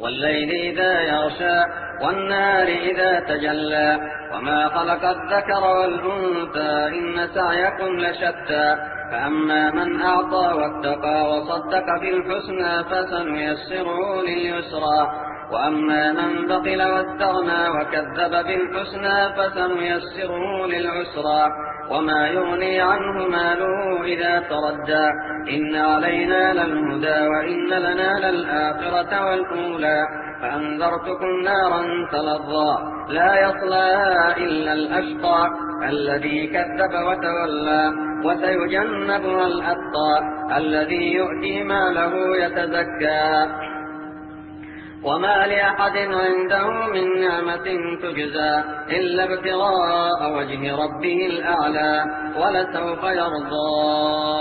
والليل إذا يغشى والنار إذا تجلى وما خلق الذكر والأنثى إن سعيكم لشتى فأما من أعطى واتقى وصدق في الحسنى فسنيسره لليسرى. وأما من بطل واستغنى وكذب بالحسنى فسنيسره للعسرى. وما يغني عنه ماله إذا تردى. إن علينا للهدى وإن لنا للآخرة والأولى. فأنذرتكم نارا تلظى لا يصلاها إلا الأشقى الذي كذب وتولى وسيجنبها الأتقى الذي يؤتي ماله يتزكى. وما لأحد عنده من نعمة تجزى إلا ابتغاء وجه ربه الأعلى ولسوف يرضى.